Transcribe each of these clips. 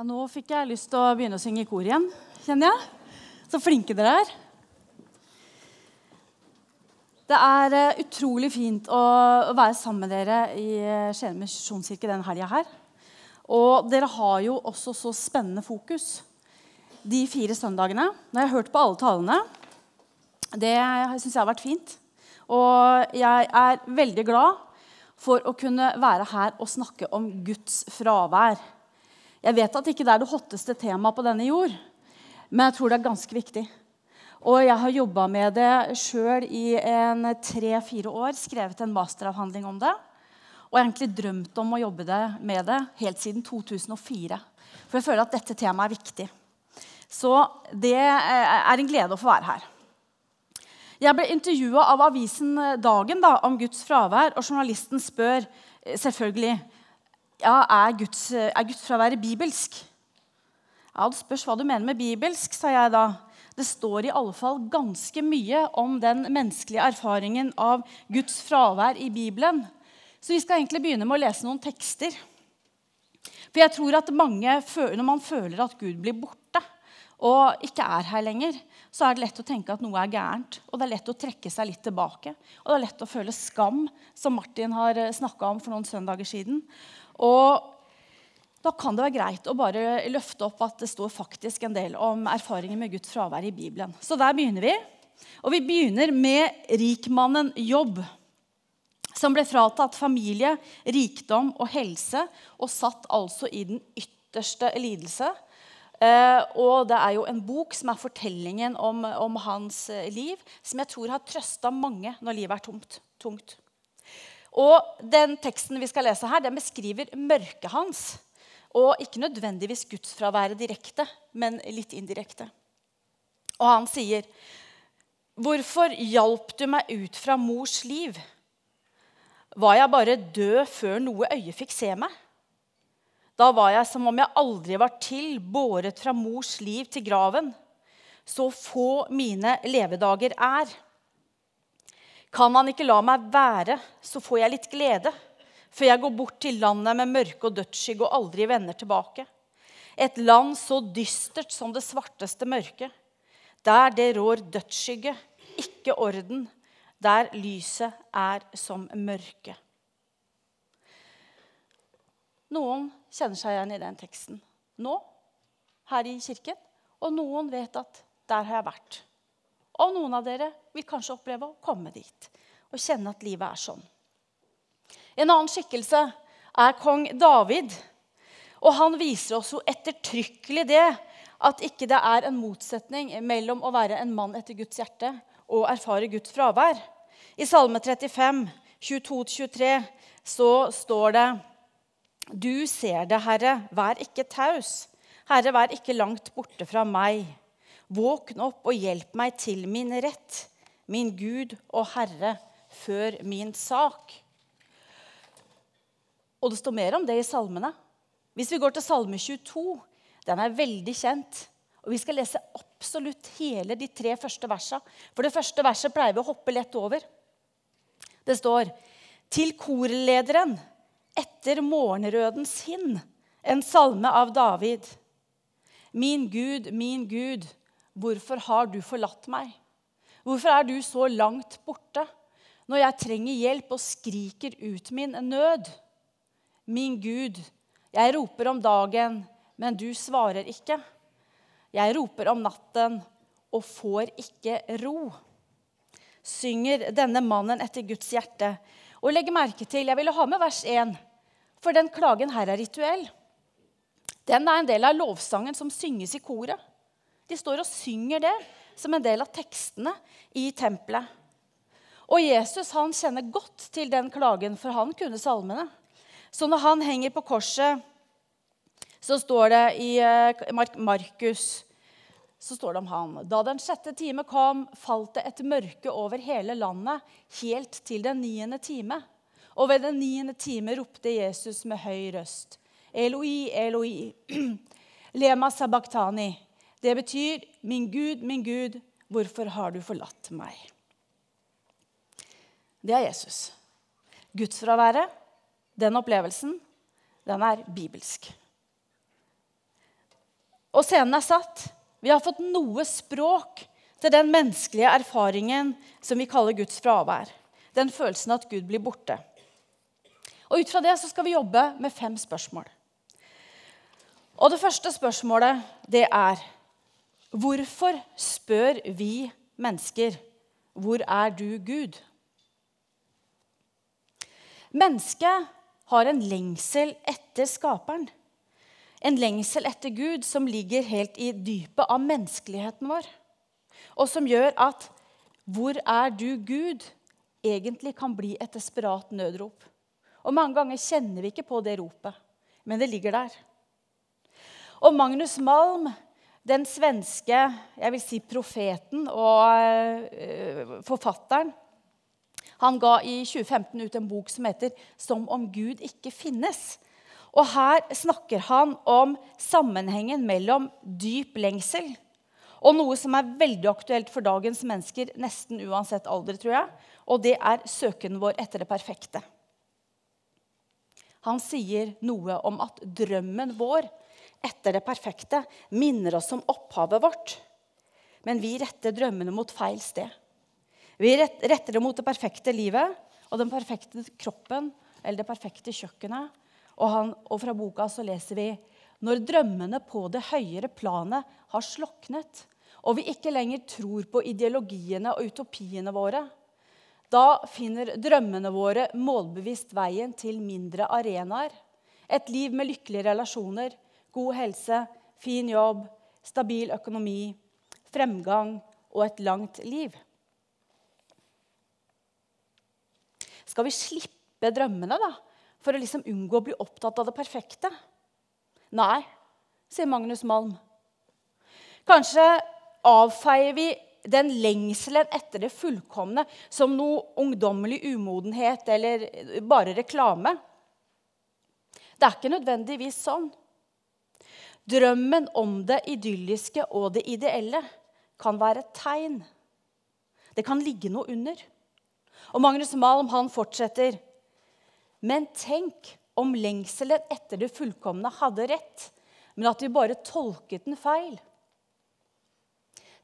Ja, nå fikk jeg lyst til å begynne å synge i kor igjen, kjenner jeg. Så flinke dere er. Det er eh, utrolig fint å være sammen med dere i eh, Skien misjonskirke denne helga her. Og dere har jo også så spennende fokus de fire søndagene. Når jeg har hørt på alle talene, det syns jeg har vært fint. Og jeg er veldig glad for å kunne være her og snakke om Guds fravær. Jeg vet at ikke det er det hotteste temaet på denne jord, men jeg tror det er ganske viktig. Og jeg har jobba med det sjøl i tre-fire år, skrevet en masteravhandling om det. Og egentlig drømt om å jobbe det, med det helt siden 2004. For jeg føler at dette temaet er viktig. Så det er en glede å få være her. Jeg ble intervjua av avisen Dagen da, om Guds fravær, og journalisten spør eh, selvfølgelig ja, er Guds, er Guds fravær bibelsk. Ja, Det spørs hva du mener med bibelsk, sa jeg da. Det står i alle fall ganske mye om den menneskelige erfaringen av Guds fravær i Bibelen. Så vi skal egentlig begynne med å lese noen tekster. For jeg tror at mange, Når man føler at Gud blir borte og ikke er her lenger, så er det lett å tenke at noe er gærent. Og det er lett å trekke seg litt tilbake. Og det er lett å føle skam, som Martin har eh, snakka om for noen søndager siden. Og da kan det være greit å bare løfte opp at det står faktisk en del om erfaringer med Guds fravær i Bibelen. Så der begynner vi. Og vi begynner med rikmannen Jobb, som ble fratatt familie, rikdom og helse og satt altså i den ytterste lidelse. Eh, og det er jo en bok som er fortellingen om, om hans eh, liv, som jeg tror har trøsta mange når livet er tomt, tungt. Og den teksten vi skal lese her, den beskriver mørket hans. Og ikke nødvendigvis gudsfraværet direkte, men litt indirekte. Og han sier, 'Hvorfor hjalp du meg ut fra mors liv?' Var jeg bare død før noe øye fikk se meg? Da var jeg som om jeg aldri var til, båret fra mors liv til graven. Så få mine levedager er. Kan han ikke la meg være, så får jeg litt glede, før jeg går bort til landet med mørke og dødsskygge og aldri vender tilbake. Et land så dystert som det svarteste mørket. Der det rår dødsskygge, ikke orden. Der lyset er som mørke. Noen kjenner seg igjen i den teksten nå, her i kirken. Og noen vet at der har jeg vært. Og noen av dere vil kanskje oppleve å komme dit og kjenne at livet er sånn. En annen skikkelse er kong David. Og han viser oss jo ettertrykkelig det at ikke det er en motsetning mellom å være en mann etter Guds hjerte og erfare Guds fravær. I Salme 35, 22-23 så står det du ser det, Herre, vær ikke taus. Herre, vær ikke langt borte fra meg. Våkn opp og hjelp meg til min rett, min Gud og Herre, før min sak. Og det står mer om det i salmene. Hvis vi går til Salme 22, den er veldig kjent. Og Vi skal lese absolutt hele de tre første versene. For det første verset pleier vi å hoppe lett over. Det står til korlederen etter morgenrødens hinn, en salme av David. Min Gud, min Gud, hvorfor har du forlatt meg? Hvorfor er du så langt borte når jeg trenger hjelp og skriker ut min nød? Min Gud, jeg roper om dagen, men du svarer ikke. Jeg roper om natten og får ikke ro. Synger denne mannen etter Guds hjerte. Og legg merke til, Jeg ville ha med vers 1, for den klagen her er rituell. Den er en del av lovsangen som synges i koret. De står og synger det som en del av tekstene i tempelet. Og Jesus han kjenner godt til den klagen, for han kunne salmene. Så når han henger på korset, så står det i eh, Markus så står det om han. Da den sjette time kom, falt det et mørke over hele landet, helt til den niende time. Og ved den niende time ropte Jesus med høy røst. Eloi, Eloi, lema sabachthani. Det betyr, min Gud, min Gud, hvorfor har du forlatt meg? Det er Jesus. Gudsfraværet, den opplevelsen, den er bibelsk. Og scenen er satt. Vi har fått noe språk til den menneskelige erfaringen som vi kaller Guds fravær. Den følelsen at Gud blir borte. Og Ut fra det så skal vi jobbe med fem spørsmål. Og Det første spørsmålet det er Hvorfor spør vi mennesker 'Hvor er du, Gud?' Mennesket har en lengsel etter skaperen. En lengsel etter Gud som ligger helt i dypet av menneskeligheten vår. Og som gjør at 'Hvor er du, Gud?' egentlig kan bli et desperat nødrop. Og Mange ganger kjenner vi ikke på det ropet, men det ligger der. Og Magnus Malm den svenske jeg vil si profeten og uh, forfatteren han ga i 2015 ut en bok som heter 'Som om Gud ikke finnes'. Og Her snakker han om sammenhengen mellom dyp lengsel og noe som er veldig aktuelt for dagens mennesker, nesten uansett alder, tror jeg. Og det er søken vår etter det perfekte. Han sier noe om at drømmen vår etter det perfekte minner oss om opphavet vårt. Men vi retter drømmene mot feil sted. Vi retter det mot det perfekte livet og den perfekte kroppen eller det perfekte kjøkkenet. Og, han, og fra boka så leser vi når drømmene på det høyere planet har sloknet, og vi ikke lenger tror på ideologiene og utopiene våre, da finner drømmene våre målbevisst veien til mindre arenaer. Et liv med lykkelige relasjoner, god helse, fin jobb, stabil økonomi, fremgang og et langt liv. Skal vi slippe drømmene da, for å liksom unngå å bli opptatt av det perfekte? Nei, sier Magnus Malm. Kanskje avfeier vi den lengselen etter det fullkomne som noe ungdommelig umodenhet eller bare reklame. Det er ikke nødvendigvis sånn. Drømmen om det idylliske og det ideelle kan være et tegn. Det kan ligge noe under. Og Magnus Malm han fortsetter. Men tenk om lengselen etter det fullkomne hadde rett, men at vi bare tolket den feil.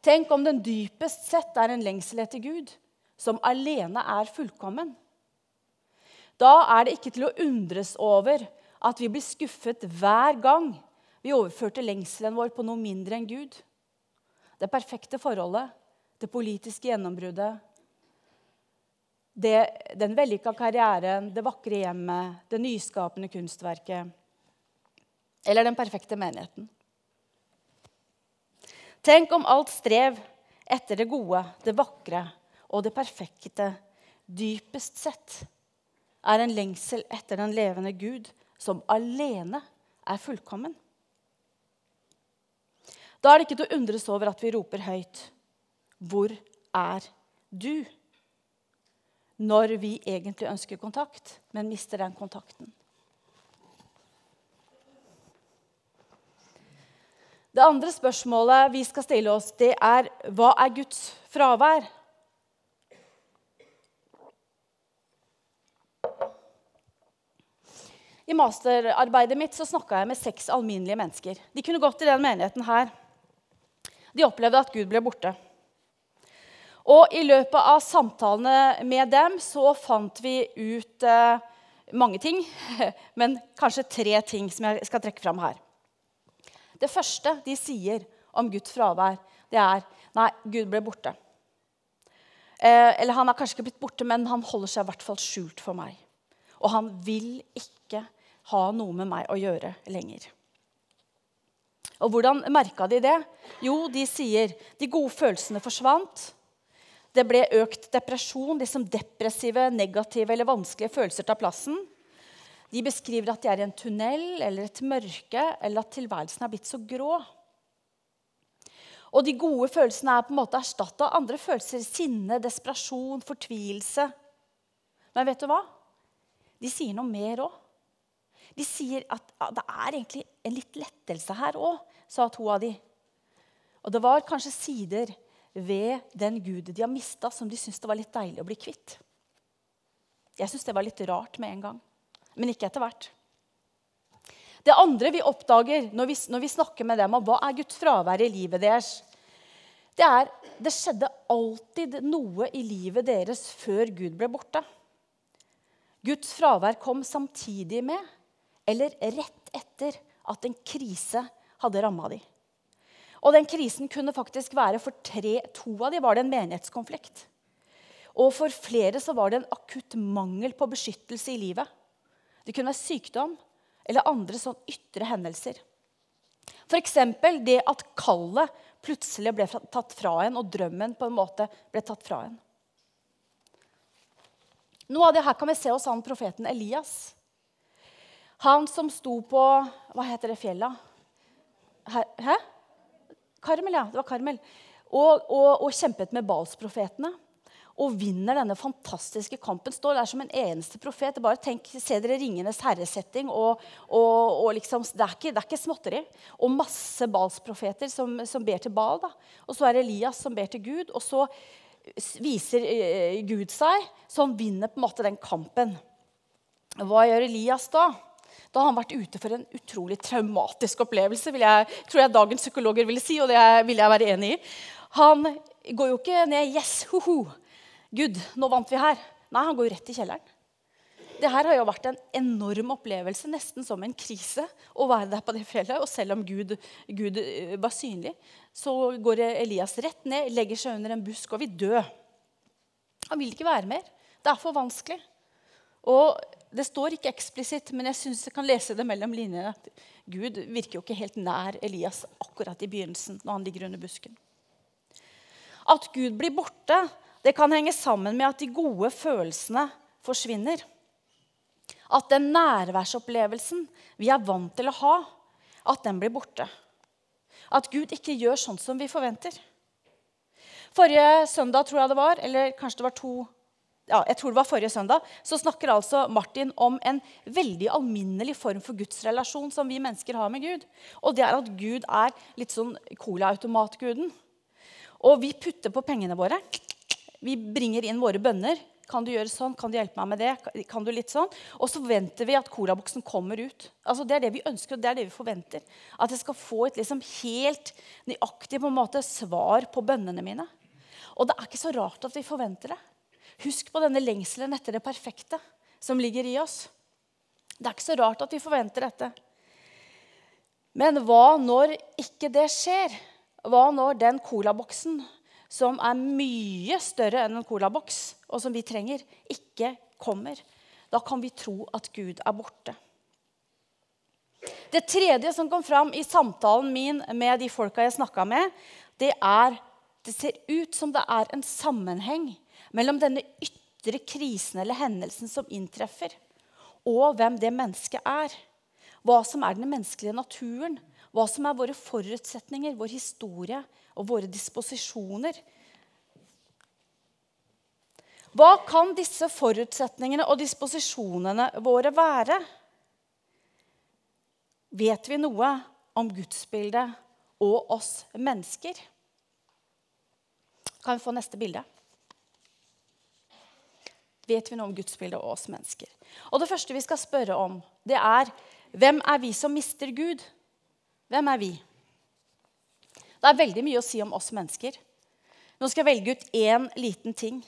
Tenk om den dypest sett er en lengsel etter Gud, som alene er fullkommen. Da er det ikke til å undres over at vi blir skuffet hver gang vi overførte lengselen vår på noe mindre enn Gud. Det perfekte forholdet, det politiske gjennombruddet, det, den vellykka karrieren, det vakre hjemmet, det nyskapende kunstverket eller den perfekte menigheten. Tenk om alt strev etter det gode, det vakre og det perfekte dypest sett er en lengsel etter den levende Gud, som alene er fullkommen. Da er det ikke til å undres over at vi roper høyt Hvor er du? Når vi egentlig ønsker kontakt, men mister den kontakten. Det andre spørsmålet vi skal stille oss, det er hva er Guds fravær? I masterarbeidet mitt så snakka jeg med seks alminnelige mennesker. De kunne gått i den menigheten her. De opplevde at Gud ble borte. Og i løpet av samtalene med dem så fant vi ut eh, mange ting, men kanskje tre ting som jeg skal trekke fram her. Det første de sier om Guds fravær, det er nei, Gud ble borte. Eh, eller han har kanskje ikke blitt borte, men han holder seg i hvert fall skjult for meg. Og han vil ikke ha noe med meg å gjøre lenger. Og hvordan merka de det? Jo, de sier de gode følelsene forsvant. Det ble økt depresjon. Liksom depressive, negative eller vanskelige følelser tar plassen. De beskriver at de er i en tunnel eller et mørke, eller at tilværelsen er blitt så grå. Og de gode følelsene er på en måte erstatta av andre følelser. Sinne, desperasjon, fortvilelse. Men vet du hva? De sier noe mer òg. De sier at det er egentlig en litt lettelse her òg, sa to av de. Og det var kanskje sider ved den guden de har mista, som de syntes det var litt deilig å bli kvitt. Jeg syntes det var litt rart med en gang, men ikke etter hvert. Det andre vi oppdager når vi, når vi snakker med dem om hva er Guds fravær i livet deres, det er det skjedde alltid noe i livet deres før Gud ble borte. Guds fravær kom samtidig med, eller rett etter, at en krise hadde ramma dem. Og den krisen kunne faktisk være for tre, to av dem var det en menighetskonflikt. Og for flere så var det en akutt mangel på beskyttelse i livet. Det kunne være sykdom eller andre sånn ytre hendelser. F.eks. det at kallet plutselig ble tatt fra en, og drømmen på en måte ble tatt fra en. Noe av det her kan vi se hos han profeten Elias. Han som sto på Hva heter det fjellet? Hæ? Karmel, ja. Det var Karmel. Og, og, og kjempet med Balsprofetene og vinner denne fantastiske kampen. Står der som en eneste profet. Bare tenk, Se dere Ringenes herresetting. Og, og, liksom, det, er ikke, det, er ikke, småtteri. Og masse Balsprofeter som, som, ber til Bal. Da. Og så er Elias som ber til Gud. Og så viser eh, Gud seg, så han vinner på en måte den kampen. Hva gjør Elias da? Da har han vært ute for en utrolig traumatisk opplevelse. Jeg, tror jeg dagens psykologer ville si, og det vil jeg være enig i. Han går jo ikke ned Yes, ho-ho. Gud, nå vant vi her. Nei, han går jo rett i kjelleren. Det her har jo vært en enorm opplevelse, nesten som en krise, å være der på det fjellet. Og selv om Gud, Gud eh, var synlig, så går Elias rett ned, legger seg under en busk og vil dø. Han vil ikke være mer. Det er for vanskelig. Og Det står ikke eksplisitt, men jeg synes jeg kan lese det mellom linjene. at Gud virker jo ikke helt nær Elias akkurat i begynnelsen, når han ligger under busken. At Gud blir borte, det kan henge sammen med at de gode følelsene forsvinner. At den nærværsopplevelsen vi er vant til å ha, at den blir borte. At Gud ikke gjør sånn som vi forventer. Forrige søndag, tror jeg det var, eller kanskje det var to ja, jeg tror det var forrige søndag, så snakker altså Martin om en veldig alminnelig form for gudsrelasjon som vi mennesker har med Gud. Og det er at Gud er litt sånn colaautomatguden. Og vi putter på pengene våre. Vi bringer inn våre bønner. Kan du gjøre sånn? Kan du hjelpe meg med det? Kan du litt sånn? Og så forventer vi at colaboksen kommer ut. Altså, det er det vi ønsker, og det er det vi forventer. At jeg skal få et liksom helt nøyaktig på en måte, svar på bønnene mine. Og det er ikke så rart at vi forventer det. Husk på denne lengselen etter det perfekte som ligger i oss. Det er ikke så rart at vi forventer dette. Men hva når ikke det skjer? Hva når den colaboksen som er mye større enn en colaboks, og som vi trenger, ikke kommer. Da kan vi tro at Gud er borte. Det tredje som kom fram i samtalen min med de folka jeg snakka med, det er det ser ut som det er en sammenheng mellom denne ytre krisen eller hendelsen som inntreffer, og hvem det mennesket er. Hva som er den menneskelige naturen. Hva som er våre forutsetninger, vår historie, og våre disposisjoner. Hva kan disse forutsetningene og disposisjonene våre være? Vet vi noe om gudsbildet og oss mennesker? Kan vi få neste bilde? Vet vi noe om gudsbildet og oss mennesker? Og Det første vi skal spørre om, det er hvem er vi som mister Gud? Hvem er vi? Det er veldig mye å si om oss mennesker. Nå skal jeg velge ut én liten ting.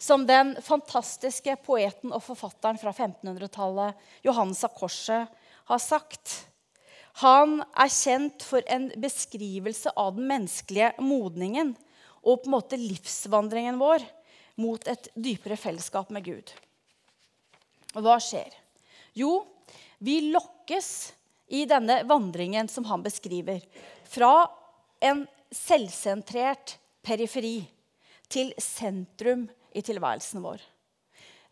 Som den fantastiske poeten og forfatteren fra 1500-tallet, Johannes av Korset, har sagt. Han er kjent for en beskrivelse av den menneskelige modningen og på en måte livsvandringen vår mot et dypere fellesskap med Gud. Og Hva skjer? Jo, vi lokkes i denne vandringen som han beskriver, fra en selvsentrert periferi til sentrum i tilværelsen vår.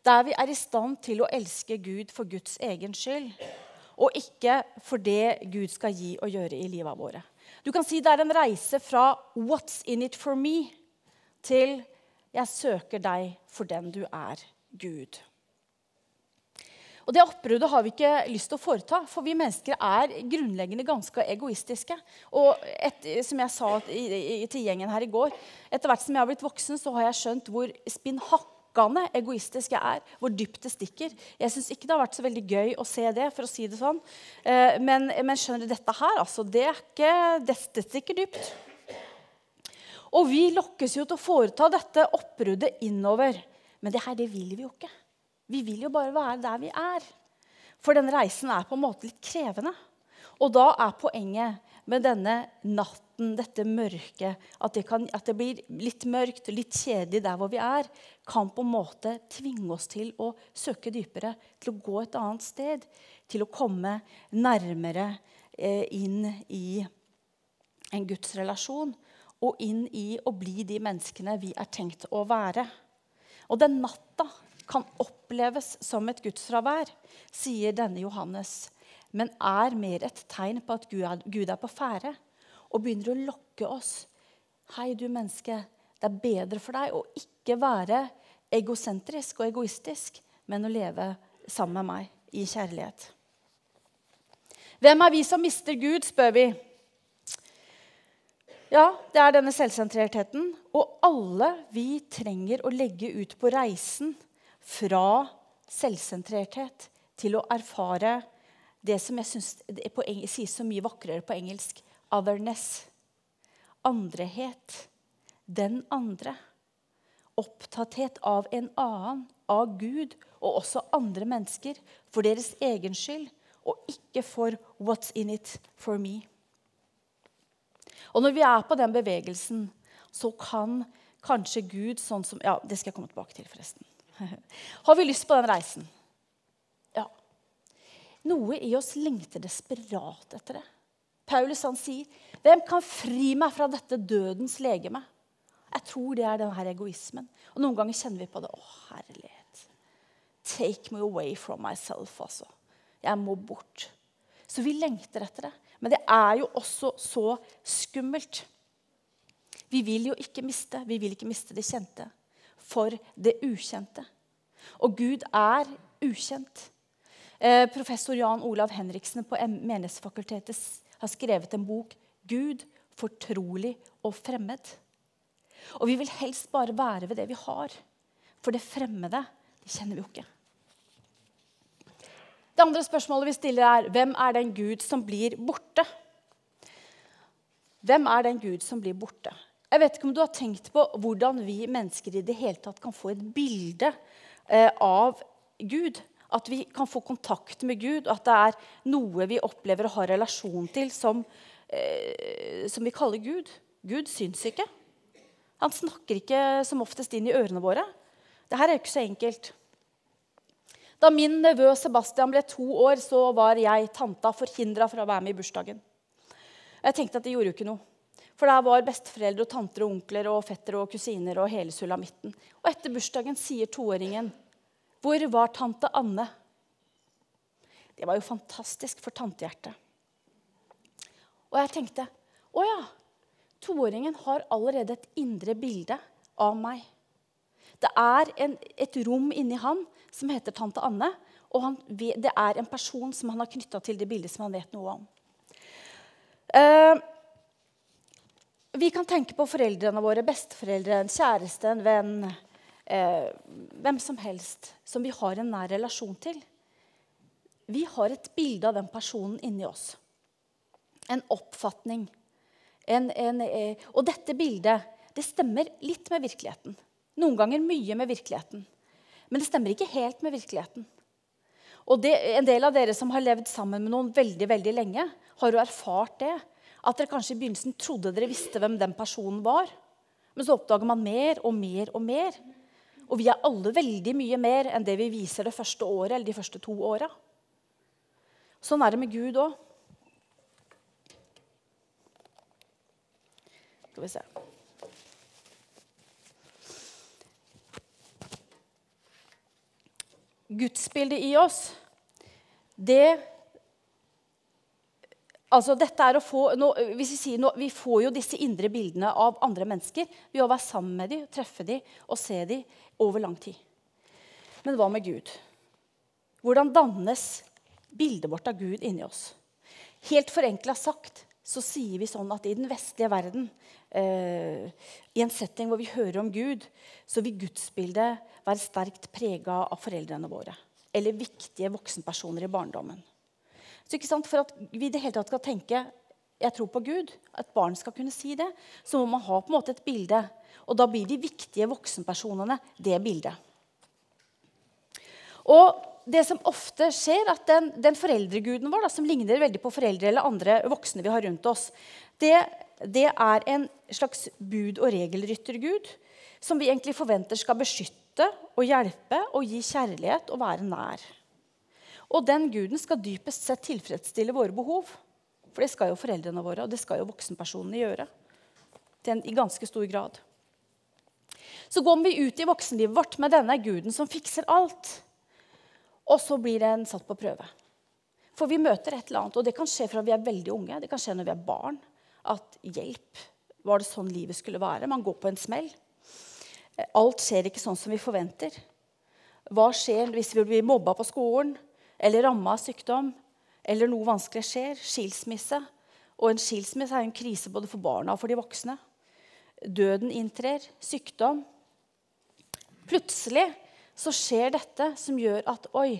Der vi er i stand til å elske Gud for Guds egen skyld, og ikke for det Gud skal gi og gjøre i livet våre. Du kan si Det er en reise fra 'What's in it for me' til 'Jeg søker deg for den du er, Gud'. Og Det oppbruddet har vi ikke lyst til å foreta, for vi mennesker er grunnleggende ganske egoistiske. Og et, som jeg sa til gjengen her i går, etter hvert som jeg har blitt voksen, så har jeg skjønt hvor spinnhakkende egoistisk jeg er. Hvor dypt det stikker. Jeg syns ikke det har vært så veldig gøy å se det, for å si det sånn. Eh, men, men skjønner du, dette her, altså, det er ikke det stikker dypt. Og vi lokkes jo til å foreta dette oppbruddet innover. Men det her, det vil vi jo ikke. Vi vil jo bare være der vi er. For den reisen er på en måte litt krevende. Og da er poenget med denne natten, dette mørket, at det, kan, at det blir litt mørkt litt kjedelig der hvor vi er, kan på en måte tvinge oss til å søke dypere, til å gå et annet sted, til å komme nærmere eh, inn i en gudsrelasjon og inn i å bli de menneskene vi er tenkt å være. Og den natta kan oppleves som et gudsfravær, sier denne Johannes men er mer et tegn på at Gud er på ferde og begynner å lokke oss. Hei, du menneske, det er bedre for deg å ikke være egosentrisk og egoistisk, men å leve sammen med meg i kjærlighet. Hvem er vi som mister Gud, spør vi. Ja, det er denne selvsentrertheten. Og alle vi trenger å legge ut på reisen fra selvsentrerthet til å erfare det som jeg syns sies så mye vakrere på engelsk otherness. Andrehet. Den andre. Opptatthet av en annen, av Gud og også andre mennesker for deres egen skyld, og ikke for 'what's in it for me'. Og når vi er på den bevegelsen, så kan kanskje Gud sånn som Ja, det skal jeg komme tilbake til, forresten. Har vi lyst på den reisen? Ja. Noe i oss lengter desperat etter det. Paulus han sier, 'Hvem kan fri meg fra dette dødens legeme?' Jeg tror det er denne egoismen. Og Noen ganger kjenner vi på det. Å, herlighet. Take me away from myself, altså. Jeg må bort. Så vi lengter etter det. Men det er jo også så skummelt. Vi vil jo ikke miste. Vi vil ikke miste det kjente for det ukjente. Og Gud er ukjent. Eh, professor Jan Olav Henriksen på Menighetsfakultetet har skrevet en bok 'Gud fortrolig og fremmed'. Og vi vil helst bare være ved det vi har. For det fremmede det kjenner vi jo ikke. Det andre spørsmålet vi stiller, er hvem er den Gud som blir borte? Hvem er den Gud som blir borte? Jeg vet ikke om du har tenkt på hvordan vi mennesker i det hele tatt kan få et bilde eh, av Gud. At vi kan få kontakt med Gud, og at det er noe vi opplever å ha relasjon til, som, eh, som vi kaller Gud. Gud syns ikke. Han snakker ikke som oftest inn i ørene våre. Dette er jo ikke så enkelt. Da min nevø Sebastian ble to år, så var jeg, tanta, forhindra fra å være med i bursdagen. Jeg tenkte at det gjorde jo ikke noe. For der var besteforeldre og tanter og onkler og fettere og kusiner og hele sulamitten. Og etter bursdagen sier toåringen hvor var tante Anne? Det var jo fantastisk for tantehjertet. Og jeg tenkte å ja, toåringen har allerede et indre bilde av meg. Det er en, et rom inni han som heter tante Anne. Og han, det er en person som han har knytta til det bildet som han vet noe om. Eh, vi kan tenke på foreldrene våre, besteforeldre, en kjæreste, en venn, eh, hvem som helst som vi har en nær relasjon til. Vi har et bilde av den personen inni oss. En oppfatning. En, en, eh, og dette bildet det stemmer litt med virkeligheten. Noen ganger mye med virkeligheten. Men det stemmer ikke helt med virkeligheten. Og det, En del av dere som har levd sammen med noen veldig veldig lenge, har jo erfart det. At dere kanskje i begynnelsen trodde dere visste hvem den personen var. Men så oppdager man mer og mer og mer. Og vi er alle veldig mye mer enn det vi viser det første året eller de første to åra. Sånn er det med Gud òg. Skal vi se Gudsbildet i oss, det Altså, dette er å få, nå, hvis Vi sier, nå, vi får jo disse indre bildene av andre mennesker ved å være sammen med dem, treffe dem og se dem over lang tid. Men hva med Gud? Hvordan dannes bildet vårt av Gud inni oss? Helt forenkla sagt så sier vi sånn at i den vestlige verden eh, I en setting hvor vi hører om Gud, så vil gudsbildet være sterkt prega av foreldrene våre. Eller viktige voksenpersoner i barndommen. Så ikke sant, For at vi i det hele tatt skal tenke jeg tror på Gud, at barn skal kunne si det, så må man ha på en måte et bilde. Og da blir de viktige voksenpersonene det bildet. Og det som ofte skjer, at den, den foreldreguden vår, da, som ligner veldig på foreldre eller andre voksne vi har rundt oss, det, det er en slags bud- og regelryttergud som vi egentlig forventer skal beskytte og hjelpe og gi kjærlighet og være nær. Og den guden skal dypest sett tilfredsstille våre behov. For det skal jo foreldrene våre, og det skal jo voksenpersonene gjøre. En, I ganske stor grad. Så går vi ut i voksenlivet vårt med denne guden som fikser alt. Og så blir den satt på prøve. For vi møter et eller annet, og det kan skje fra vi er veldig unge. Det kan skje når vi er barn. At hjelp, var det sånn livet skulle være? Man går på en smell. Alt skjer ikke sånn som vi forventer. Hva skjer hvis vi blir mobba på skolen eller ramma av sykdom? Eller noe vanskelig skjer? Skilsmisse. Og en skilsmisse er en krise både for barna og for de voksne. Døden inntrer. Sykdom. Plutselig så skjer dette som gjør at Oi,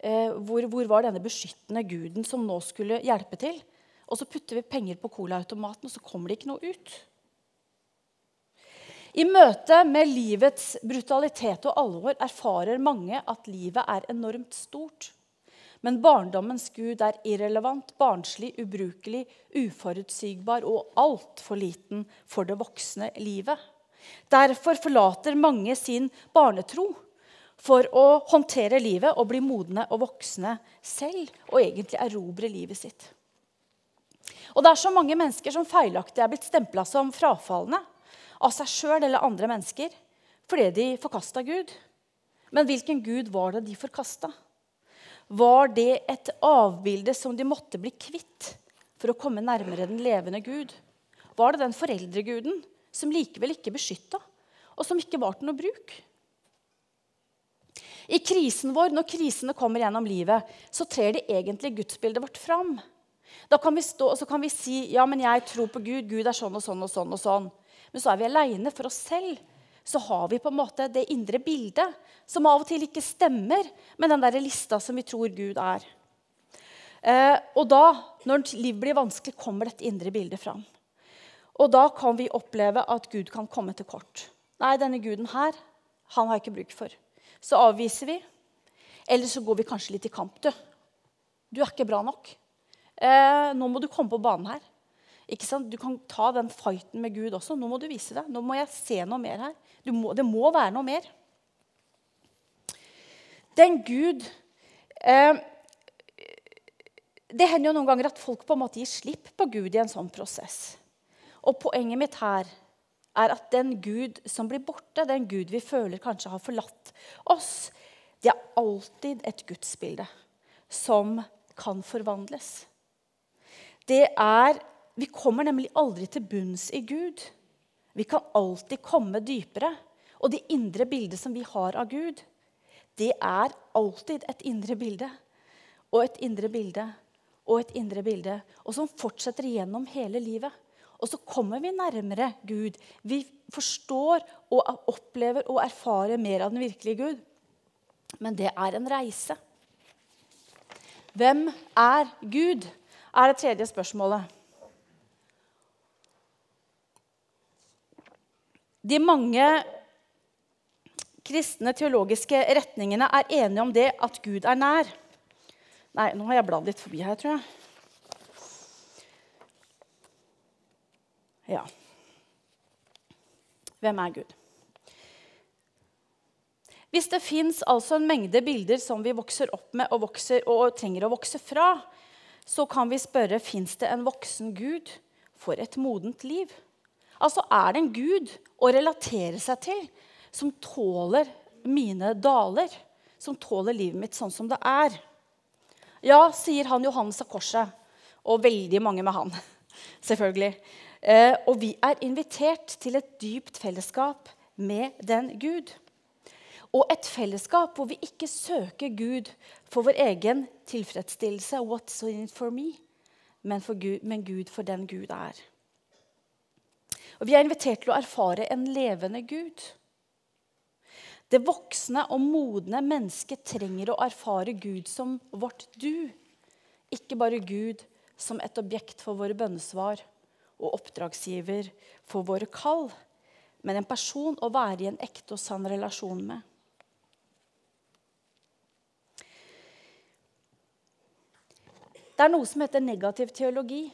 eh, hvor, hvor, var denne beskyttende guden som nå skulle hjelpe til? Og så putter vi penger på colaautomaten, og så kommer det ikke noe ut. I møte med livets brutalitet og alvor erfarer mange at livet er enormt stort. Men barndommens gud er irrelevant, barnslig, ubrukelig, uforutsigbar og altfor liten for det voksne livet. Derfor forlater mange sin barnetro for å håndtere livet og bli modne og voksne selv og egentlig erobre livet sitt. Og Det er så mange mennesker som feilaktig er blitt stempla som frafalne av seg sjøl eller andre mennesker fordi de forkasta Gud. Men hvilken gud var det de forkasta? Var det et avbilde som de måtte bli kvitt for å komme nærmere den levende Gud? Var det den foreldreguden som likevel ikke beskytta, og som ikke var til noe bruk? I krisen vår, når krisene kommer gjennom livet, så trer det egentlig gudsbildet vårt fram. Da kan vi stå og så kan vi si ja, men jeg tror på Gud. Gud er sånn og sånn og sånn. og sånn. Men så er vi aleine for oss selv. Så har vi på en måte det indre bildet som av og til ikke stemmer med den der lista som vi tror Gud er. Eh, og da, når livet blir vanskelig, kommer dette indre bildet fram. Og da kan vi oppleve at Gud kan komme til kort. Nei, denne guden her, han har jeg ikke bruk for så avviser vi. Eller så går vi kanskje litt i kamp. Du, du er ikke bra nok. Eh, nå må du komme på banen her. Ikke sant? Du kan ta den fighten med Gud også. Nå må du vise deg. Nå må jeg se noe mer her. Må, det må være noe mer. Den Gud eh, Det hender jo noen ganger at folk på en måte gir slipp på Gud i en sånn prosess. Og poenget mitt her er at den Gud som blir borte, den Gud vi føler kanskje har forlatt oss, det er alltid et gudsbilde som kan forvandles. Det er Vi kommer nemlig aldri til bunns i Gud. Vi kan alltid komme dypere. Og det indre bildet som vi har av Gud, det er alltid et indre bilde. Og et indre bilde og et indre bilde. Og som fortsetter gjennom hele livet. Og så kommer vi nærmere Gud. Vi forstår og opplever og erfarer mer av den virkelige Gud. Men det er en reise. Hvem er Gud? Er det tredje spørsmålet. De mange kristne teologiske retningene er enige om det at Gud er nær. Nei, nå har jeg bladd litt forbi her, tror jeg. Ja. Hvem er Gud? Hvis det fins altså en mengde bilder som vi vokser opp med og, vokser, og trenger å vokse fra, så kan vi spørre fins det en voksen Gud for et modent liv. Altså, Er det en Gud å relatere seg til som tåler mine daler? Som tåler livet mitt sånn som det er? Ja, sier han Johannes av Korset, og veldig mange med han. selvfølgelig. Eh, og vi er invitert til et dypt fellesskap med den Gud. Og et fellesskap hvor vi ikke søker Gud for vår egen tilfredsstillelse, what's in it for me, men, for Gud, men Gud for den Gud er. Og vi er invitert til å erfare en levende Gud. Det voksne og modne mennesket trenger å erfare Gud som vårt du. Ikke bare Gud som et objekt for våre bønnesvar og oppdragsgiver for våre kall, men en person å være i en ekte og sann relasjon med. Det er noe som heter negativ teologi.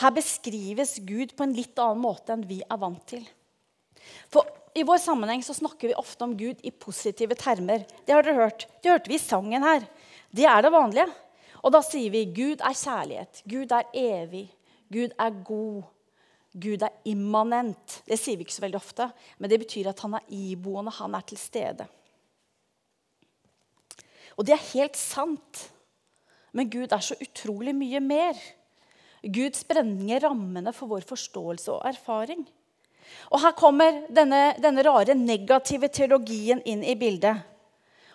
Her beskrives Gud på en litt annen måte enn vi er vant til. For I vår sammenheng så snakker vi ofte om Gud i positive termer. Det har dere hørt. Det hørte vi i sangen her. Det er det vanlige. Og da sier vi Gud er kjærlighet. Gud er evig. Gud er god. Gud er immanent. Det sier vi ikke så veldig ofte, men det betyr at han er iboende, han er til stede. Og det er helt sant. Men Gud er så utrolig mye mer. Gud sprenger rammene for vår forståelse og erfaring. Og her kommer denne, denne rare negative teologien inn i bildet.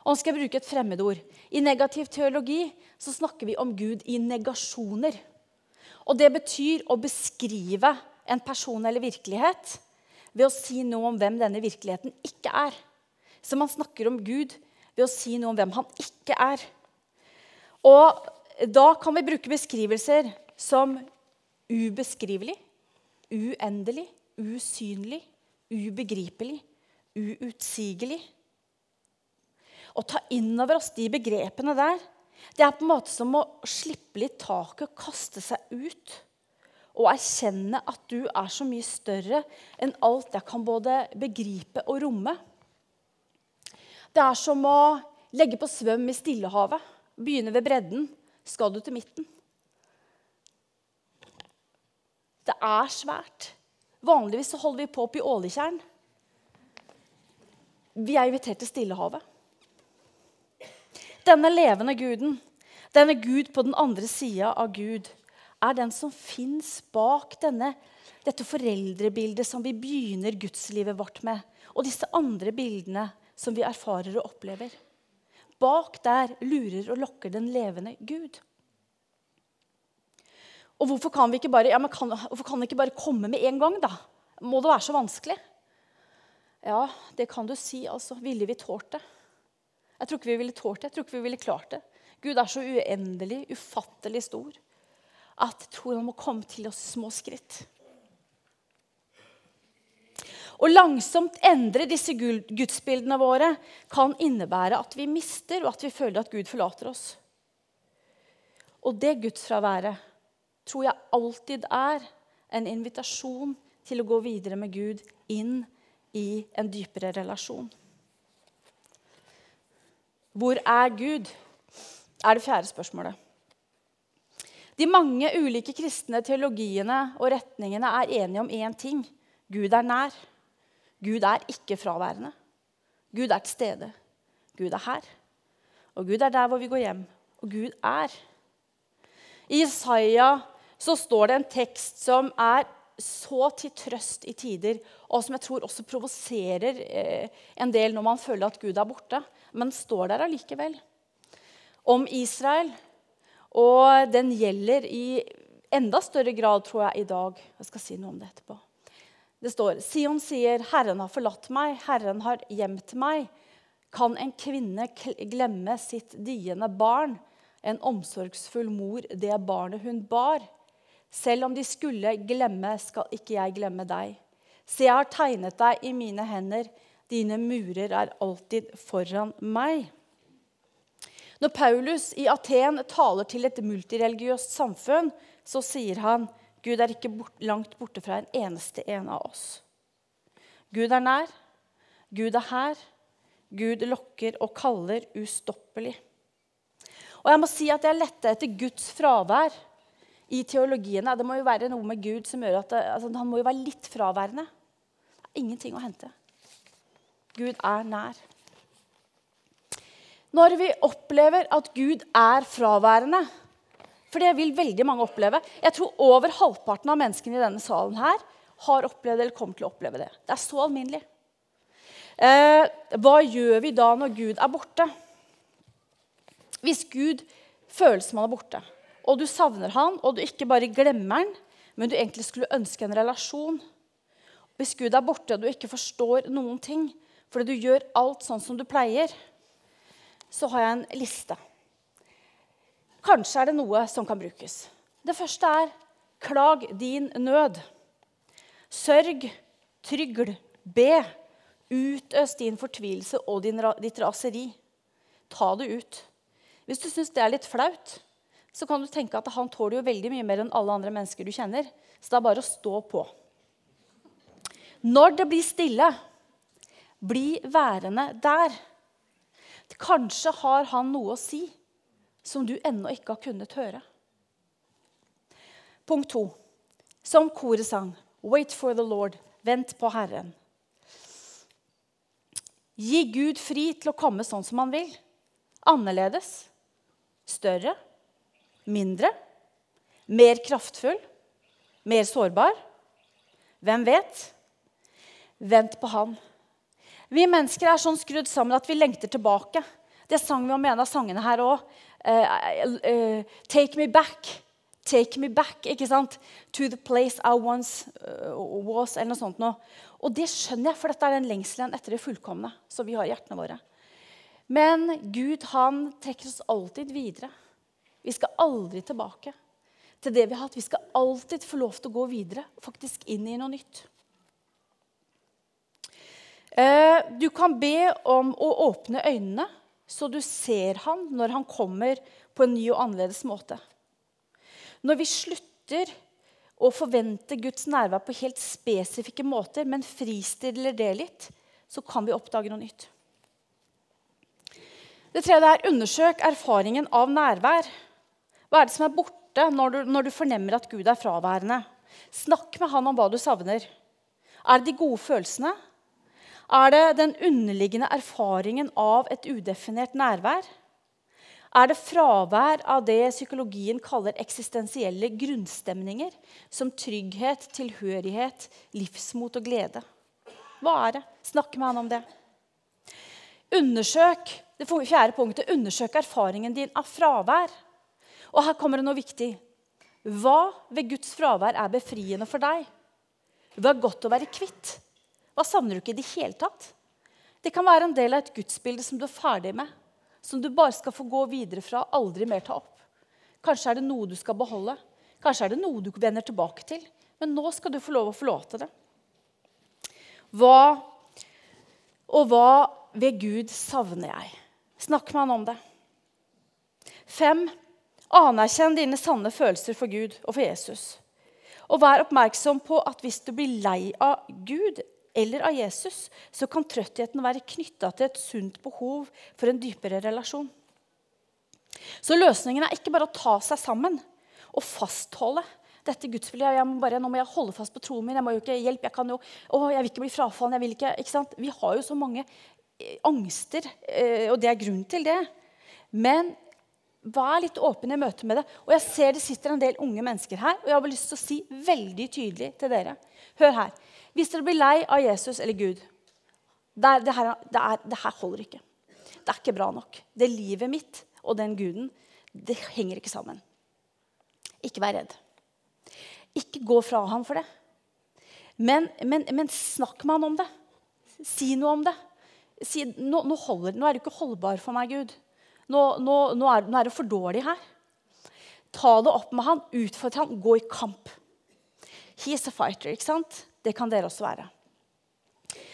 Og nå skal jeg bruke et fremmedord. I negativ teologi så snakker vi om Gud i negasjoner. Og det betyr å beskrive en person eller virkelighet ved å si noe om hvem denne virkeligheten ikke er. Så man snakker om Gud ved å si noe om hvem han ikke er. Og da kan vi bruke beskrivelser som ubeskrivelig, uendelig, usynlig, ubegripelig, uutsigelig. Å ta inn over oss de begrepene der, det er på en måte som å slippe litt taket kaste seg ut. Og erkjenne at du er så mye større enn alt jeg kan både begripe og romme. Det er som å legge på svøm i Stillehavet. Begynne ved bredden. Skal du til midten? Det er svært. Vanligvis så holder vi på oppe i Åletjern. Vi er invitert til Stillehavet. Denne levende guden, denne Gud på den andre sida av Gud, er den som fins bak denne, dette foreldrebildet som vi begynner gudslivet vårt med, og disse andre bildene som vi erfarer og opplever. Bak der lurer og lokker den levende Gud. Og hvorfor kan vi ikke bare, ja, kan, kan ikke bare komme med en gang, da? Må det være så vanskelig? Ja, det kan du si. altså. Ville vi tålt det? Jeg tror ikke vi ville tålt det. Jeg tror ikke vi ville klart det. Gud er så uendelig, ufattelig stor at jeg tror han må komme til oss små skritt. Å langsomt endre disse gudsbildene våre kan innebære at vi mister, og at vi føler at Gud forlater oss. Og det gudsfraværet tror jeg alltid er en invitasjon til å gå videre med Gud inn i en dypere relasjon. Hvor er Gud? er det fjerde spørsmålet. De mange ulike kristne teologiene og retningene er enige om én ting. Gud er nær. Gud er ikke fraværende. Gud er til stede. Gud er her. Og Gud er der hvor vi går hjem. Og Gud er. I Isaiah så står det en tekst som er så til trøst i tider, og som jeg tror også provoserer eh, en del når man føler at Gud er borte, men står der allikevel. Om Israel. Og den gjelder i enda større grad, tror jeg, i dag. Jeg skal si noe om det etterpå. Det står Sion sier, 'Herren har forlatt meg, Herren har gjemt meg'. Kan en kvinne glemme sitt diende barn, en omsorgsfull mor det barnet hun bar? Selv om de skulle glemme, skal ikke jeg glemme deg. Se, jeg har tegnet deg i mine hender. Dine murer er alltid foran meg. Når Paulus i Aten taler til et multireligiøst samfunn, så sier han Gud er ikke bort, langt borte fra en eneste en av oss. Gud er nær. Gud er her. Gud lokker og kaller ustoppelig. Og jeg må si at jeg lette etter Guds fravær i teologiene. Det må jo være noe med Gud som gjør at det, altså, han må jo være litt fraværende. Det er ingenting å hente. Gud er nær. Når vi opplever at Gud er fraværende For det vil veldig mange oppleve. Jeg tror over halvparten av menneskene i denne salen her har opplevd eller kommer til å oppleve det. Det er så alminnelig. Eh, hva gjør vi da når Gud er borte? Hvis Gud føles som han er borte, og du savner han, og du ikke bare glemmer han, men du egentlig skulle ønske en relasjon, hvis Gud er borte og du ikke forstår noen ting fordi du gjør alt sånn som du pleier, så har jeg en liste. Kanskje er det noe som kan brukes. Det første er klag din nød. Sørg, trygl, be. Utøs din fortvilelse og din, ditt raseri. Ta det ut. Hvis du syns det er litt flaut, så kan du tenke at han tåler jo veldig mye mer enn alle andre mennesker du kjenner. Så det er bare å stå på. Når det blir stille, bli værende der. Kanskje har han noe å si som du ennå ikke har kunnet høre. Punkt to. Som koret sang, 'Wait for the Lord'. Vent på Herren. Gi Gud fri til å komme sånn som han vil. Annerledes. Større. Mindre. Mer kraftfull. Mer sårbar. Hvem vet? Vent på han. Vi mennesker er sånn skrudd sammen at vi lengter tilbake. Det sang vi om en av sangene her òg. Uh, eh, take me back. Take me back ikke sant? to the place I once uh, was. eller noe sånt noe. Og det skjønner jeg, for dette er den lengselen etter det fullkomne. som vi har i hjertene våre. Men Gud han trekker oss alltid videre. Vi skal aldri tilbake til det vi har hatt. Vi skal alltid få lov til å gå videre, faktisk inn i noe nytt. Eh, du kan be om å åpne øynene, så du ser han når han kommer på en ny og annerledes måte. Når vi slutter å forvente Guds nærvær på helt spesifikke måter, men fristiller det litt, så kan vi oppdage noe nytt. Det tredje er undersøk erfaringen av nærvær. Hva er det som er borte når du, når du fornemmer at Gud er fraværende? Snakk med han om hva du savner. Er det de gode følelsene? Er det den underliggende erfaringen av et udefinert nærvær? Er det fravær av det psykologien kaller eksistensielle grunnstemninger, som trygghet, tilhørighet, livsmot og glede? Hva er det? Snakk med han om det. Undersøk det fjerde punktet, undersøk erfaringen din av fravær. Og her kommer det noe viktig. Hva ved Guds fravær er befriende for deg? Det er godt å være kvitt? Hva savner du ikke i det hele tatt? Det kan være en del av et gudsbilde som du er ferdig med. Som du bare skal få gå videre fra, aldri mer ta opp. Kanskje er det noe du skal beholde. Kanskje er det noe du vender tilbake til. Men nå skal du få lov å forlate det. Hva og hva ved Gud savner jeg? Snakk med han om det. Fem. Anerkjenn dine sanne følelser for Gud og for Jesus. Og vær oppmerksom på at hvis du blir lei av Gud eller av Jesus, så kan trøttheten være knytta til et sunt behov for en dypere relasjon. Så løsningen er ikke bare å ta seg sammen og fastholde dette gudsbildet. Jeg må bare, nå må jeg holde fast på troen min. Jeg må jo ikke hjelpe. Jeg, kan jo, å, jeg vil ikke bli frafallen. jeg vil ikke, ikke sant? Vi har jo så mange eh, angster, eh, og det er grunn til det. Men vær litt åpen i møte med det. Og jeg ser det sitter en del unge mennesker her, og jeg har lyst til å si veldig tydelig til dere. Hør her. Hvis dere blir lei av Jesus eller Gud det, det, her, det, er, det, her, holder ikke. Det er ikke bra nok. Det livet mitt og den guden, det henger ikke sammen. Ikke vær redd. Ikke gå fra ham for det. Men, men, men snakk med han om det. Si noe om det. Si, nå, nå, holder, nå, er du ikke holdbar for meg, Gud. Nå, nå, er, nå er det for dårlig her. Ta det opp med han, utfordre han, gå i kamp. He is a fighter. ikke sant? Det kan dere også være.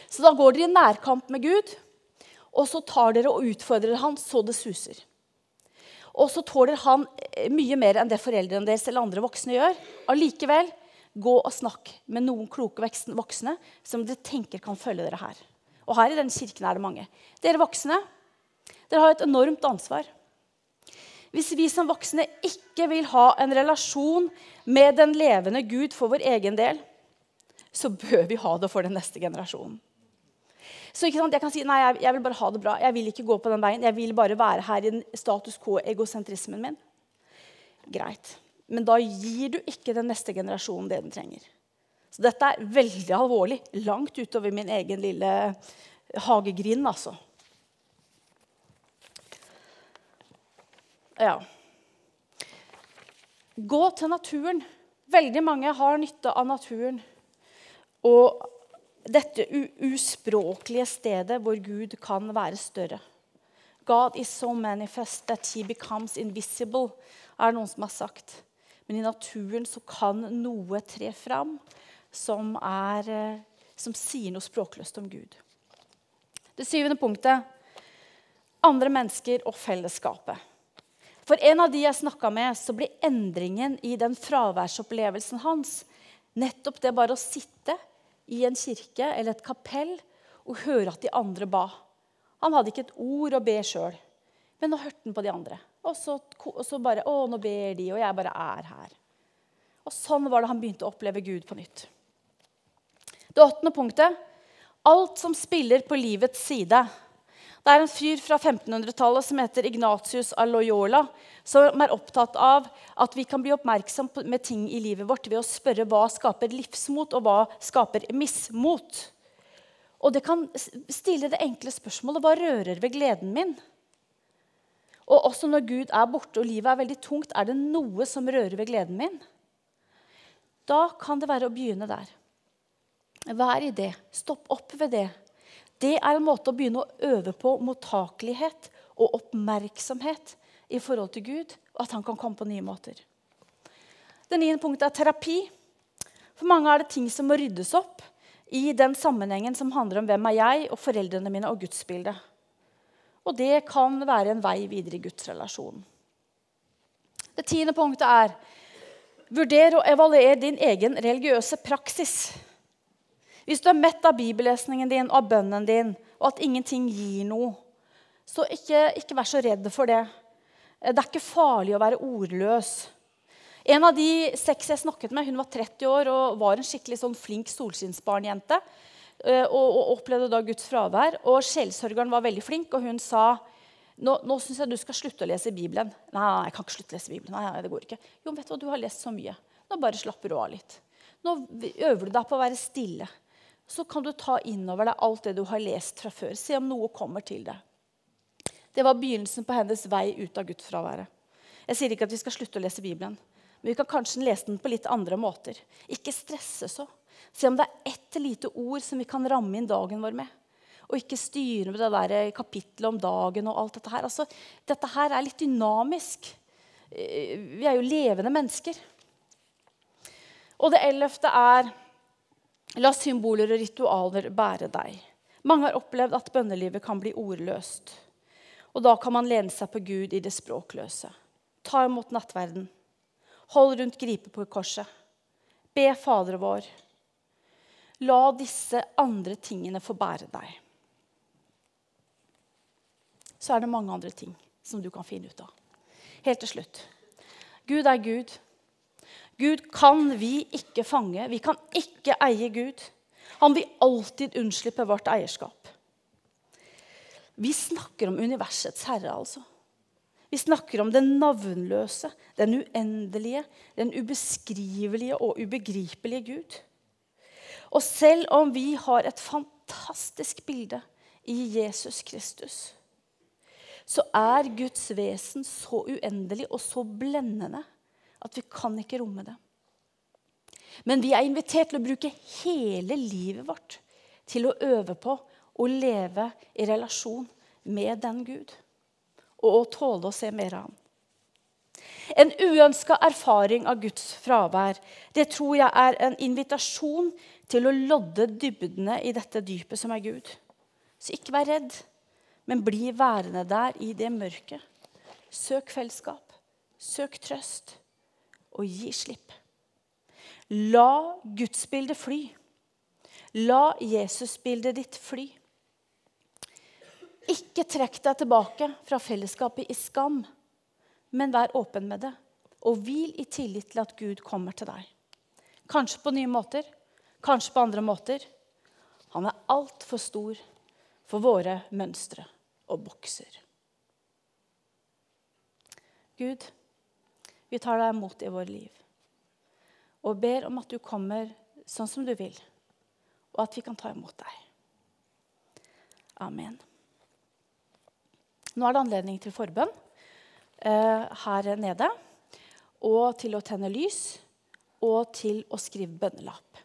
Så da går dere i nærkamp med Gud, og så tar dere og utfordrer han så det suser. Og så tåler han eh, mye mer enn det foreldrene deres eller andre voksne gjør. Allikevel, gå og snakk med noen kloke voksne som dere tenker kan følge dere her. Og her i denne kirken er det mange. Dere voksne dere har et enormt ansvar. Hvis vi som voksne ikke vil ha en relasjon med den levende Gud for vår egen del, så bør vi ha det for den neste generasjonen. Så Jeg kan si nei, jeg, vil bare ha det bra. Jeg vil ikke gå på den veien. Jeg vil bare være her i status quo-egosentrismen min. Greit. Men da gir du ikke den neste generasjonen det den trenger. Så dette er veldig alvorlig. Langt utover min egen lille hagegrind, altså. Ja. Gå til naturen. Veldig mange har nytte av naturen. Og dette uspråklige stedet hvor Gud kan være større. God is so manifest that he becomes invisible, er det noen som har sagt. Men i naturen så kan noe tre fram som, er, eh, som sier noe språkløst om Gud. Det syvende punktet andre mennesker og fellesskapet. For en av de jeg snakka med, så blir endringen i den fraværsopplevelsen hans nettopp det bare å sitte i en kirke eller et kapell og høre at de andre ba. Han hadde ikke et ord å be sjøl, men nå hørte han på de andre. Og så, og så, bare Å, nå ber de, og jeg bare er her. Og sånn var det han begynte å oppleve Gud på nytt. Det åttende punktet alt som spiller på livets side. Det er en fyr fra 1500-tallet som heter Ignatius av Loyola, som er opptatt av at vi kan bli oppmerksom med ting i livet vårt ved å spørre hva skaper livsmot, og hva skaper mismot. Og det kan stille det enkle spørsmålet hva rører ved gleden min? Og også når Gud er borte og livet er veldig tungt, er det noe som rører ved gleden min? Da kan det være å begynne der. Vær i det. Stopp opp ved det. Det er en måte å begynne å øve på mottakelighet og oppmerksomhet i forhold til Gud, og at han kan komme på nye måter. Det niende punktet er terapi. For mange er det ting som må ryddes opp i den sammenhengen som handler om hvem er jeg og foreldrene mine og gudsbildet. Og det kan være en vei videre i gudsrelasjonen. Det tiende punktet er vurder og evaluer din egen religiøse praksis. Hvis du er mett av bibellesningen din og av bønnen din, og at ingenting gir noe, så ikke, ikke vær så redd for det. Det er ikke farlig å være ordløs. En av de seks jeg snakket med, hun var 30 år og var en skikkelig sånn flink solskinnsbarnjente. Eh, og, og, opplevde da Guds fravær. Og Sjelsørgeren var veldig flink, og hun sa nå, nå syns jeg du skal slutte å lese Bibelen. Nei, jeg kan ikke slutte å lese Bibelen. Nei, det går ikke. Jo, vet du hva, du har lest så mye. Nå bare slapper du av litt. Nå øver du deg på å være stille så kan du ta innover deg alt det du har lest fra før. Se om noe kommer til deg. Det var begynnelsen på hennes vei ut av gudsfraværet. Jeg sier ikke at vi skal slutte å lese Bibelen, men vi kan kanskje lese den på litt andre måter. Ikke stresse så. Se om det er ett lite ord som vi kan ramme inn dagen vår med. Og ikke styre med det der kapittelet om dagen og alt dette her. Altså, dette her er litt dynamisk. Eh, vi er jo levende mennesker. Og det ellevte er La symboler og ritualer bære deg. Mange har opplevd at bønnelivet kan bli ordløst. Og da kan man lene seg på Gud i det språkløse. Ta imot nattverden. Hold rundt gripet på korset. Be Fader vår. La disse andre tingene få bære deg. Så er det mange andre ting som du kan finne ut av. Helt til slutt. Gud er Gud. Gud kan vi ikke fange. Vi kan ikke eie Gud. Han vil alltid unnslippe vårt eierskap. Vi snakker om universets herre, altså. Vi snakker om den navnløse, den uendelige, den ubeskrivelige og ubegripelige Gud. Og selv om vi har et fantastisk bilde i Jesus Kristus, så er Guds vesen så uendelig og så blendende at vi kan ikke romme det. Men vi er invitert til å bruke hele livet vårt til å øve på å leve i relasjon med den Gud. Og å tåle å se mer av ham. En uønska erfaring av Guds fravær det tror jeg er en invitasjon til å lodde dybdene i dette dypet som er Gud. Så ikke vær redd, men bli værende der i det mørket. Søk fellesskap. Søk trøst og gi slipp. La gudsbildet fly. La Jesusbildet ditt fly. Ikke trekk deg tilbake fra fellesskapet i skam, men vær åpen med det. Og hvil i tillit til at Gud kommer til deg. Kanskje på nye måter, kanskje på andre måter. Han er altfor stor for våre mønstre og bokser. Gud, vi tar deg imot i våre liv. Og ber om at du kommer sånn som du vil, og at vi kan ta imot deg. Amen. Nå er det anledning til forbønn eh, her nede. Og til å tenne lys og til å skrive bønnelapp.